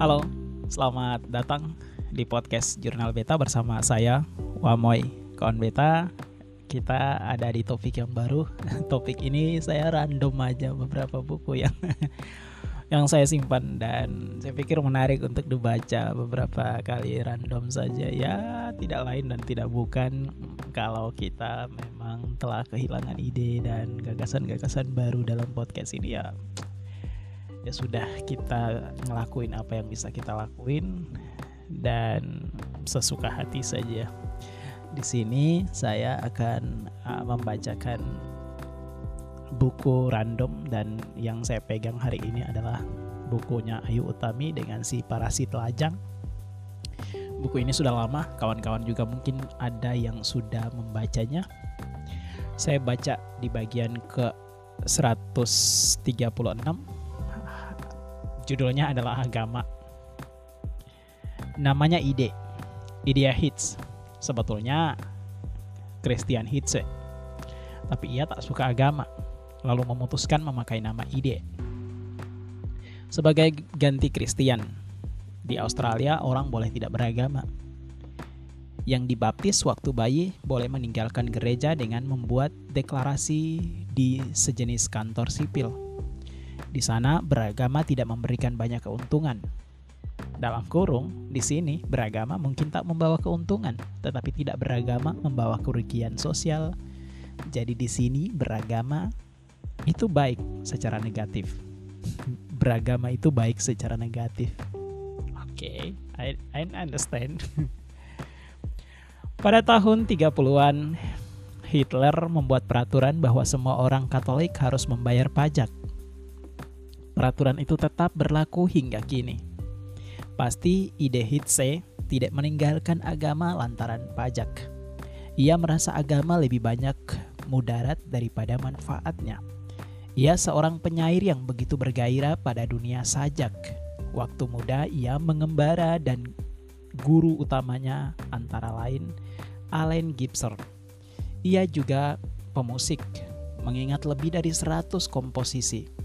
Halo, selamat datang di podcast Jurnal Beta bersama saya Wamoy. Kawan Beta, kita ada di topik yang baru. topik ini saya random aja beberapa buku yang yang saya simpan dan saya pikir menarik untuk dibaca beberapa kali random saja ya tidak lain dan tidak bukan kalau kita memang telah kehilangan ide dan gagasan-gagasan baru dalam podcast ini ya ya sudah kita ngelakuin apa yang bisa kita lakuin dan sesuka hati saja. Di sini saya akan uh, membacakan buku random dan yang saya pegang hari ini adalah bukunya Ayu Utami dengan si Parasit Lajang. Buku ini sudah lama, kawan-kawan juga mungkin ada yang sudah membacanya. Saya baca di bagian ke 136 Judulnya adalah agama. Namanya ide. Idea hits. Sebetulnya Christian Hitze. Tapi ia tak suka agama, lalu memutuskan memakai nama ide. Sebagai ganti Christian, di Australia orang boleh tidak beragama. Yang dibaptis waktu bayi boleh meninggalkan gereja dengan membuat deklarasi di sejenis kantor sipil di sana beragama tidak memberikan banyak keuntungan. Dalam kurung, di sini beragama mungkin tak membawa keuntungan, tetapi tidak beragama membawa kerugian sosial. Jadi di sini beragama itu baik secara negatif. beragama itu baik secara negatif. Oke, okay, I, I understand. Pada tahun 30-an, Hitler membuat peraturan bahwa semua orang Katolik harus membayar pajak Peraturan itu tetap berlaku hingga kini. Pasti ide Hitse tidak meninggalkan agama lantaran pajak. Ia merasa agama lebih banyak mudarat daripada manfaatnya. Ia seorang penyair yang begitu bergairah pada dunia sajak. Waktu muda ia mengembara dan guru utamanya antara lain Allen Gibson. Ia juga pemusik, mengingat lebih dari 100 komposisi.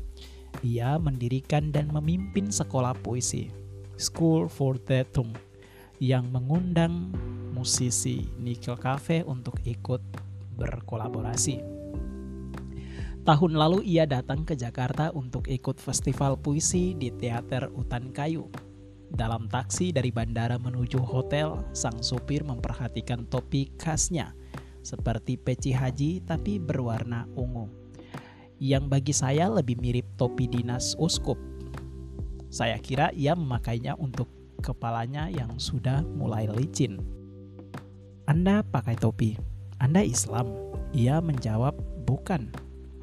Ia mendirikan dan memimpin sekolah puisi, School for Theater, yang mengundang musisi Nickel Cafe untuk ikut berkolaborasi. Tahun lalu ia datang ke Jakarta untuk ikut festival puisi di Teater Utan Kayu. Dalam taksi dari bandara menuju hotel, sang supir memperhatikan topi khasnya, seperti peci haji tapi berwarna ungu yang bagi saya lebih mirip topi dinas uskup. Saya kira ia memakainya untuk kepalanya yang sudah mulai licin. Anda pakai topi. Anda Islam? Ia menjawab, bukan.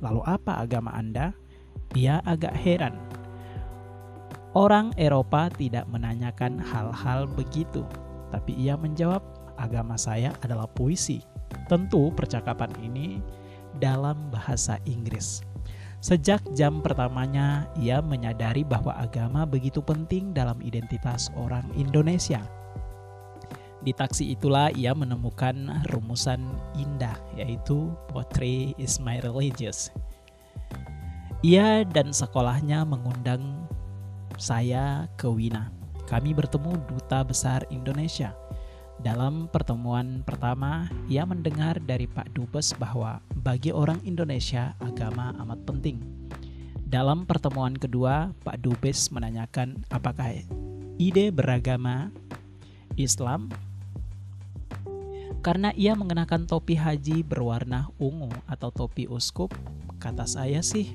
Lalu apa agama Anda? Ia agak heran. Orang Eropa tidak menanyakan hal-hal begitu, tapi ia menjawab, agama saya adalah puisi. Tentu percakapan ini dalam bahasa Inggris. Sejak jam pertamanya, ia menyadari bahwa agama begitu penting dalam identitas orang Indonesia. Di taksi itulah ia menemukan rumusan indah, yaitu Poetry is my religious. Ia dan sekolahnya mengundang saya ke Wina. Kami bertemu Duta Besar Indonesia dalam pertemuan pertama, ia mendengar dari Pak Dubes bahwa bagi orang Indonesia agama amat penting. Dalam pertemuan kedua, Pak Dubes menanyakan apakah ide beragama Islam karena ia mengenakan topi haji berwarna ungu atau topi uskup, kata saya sih.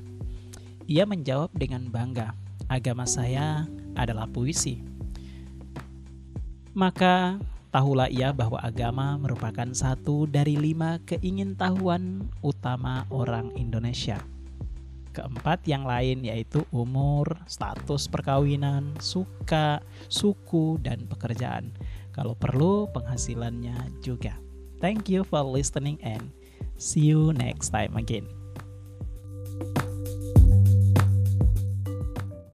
Ia menjawab dengan bangga, agama saya adalah puisi. Maka Tahulah ia bahwa agama merupakan satu dari lima keingintahuan utama orang Indonesia. Keempat yang lain yaitu umur, status perkawinan, suka, suku, dan pekerjaan. Kalau perlu penghasilannya juga. Thank you for listening and see you next time again.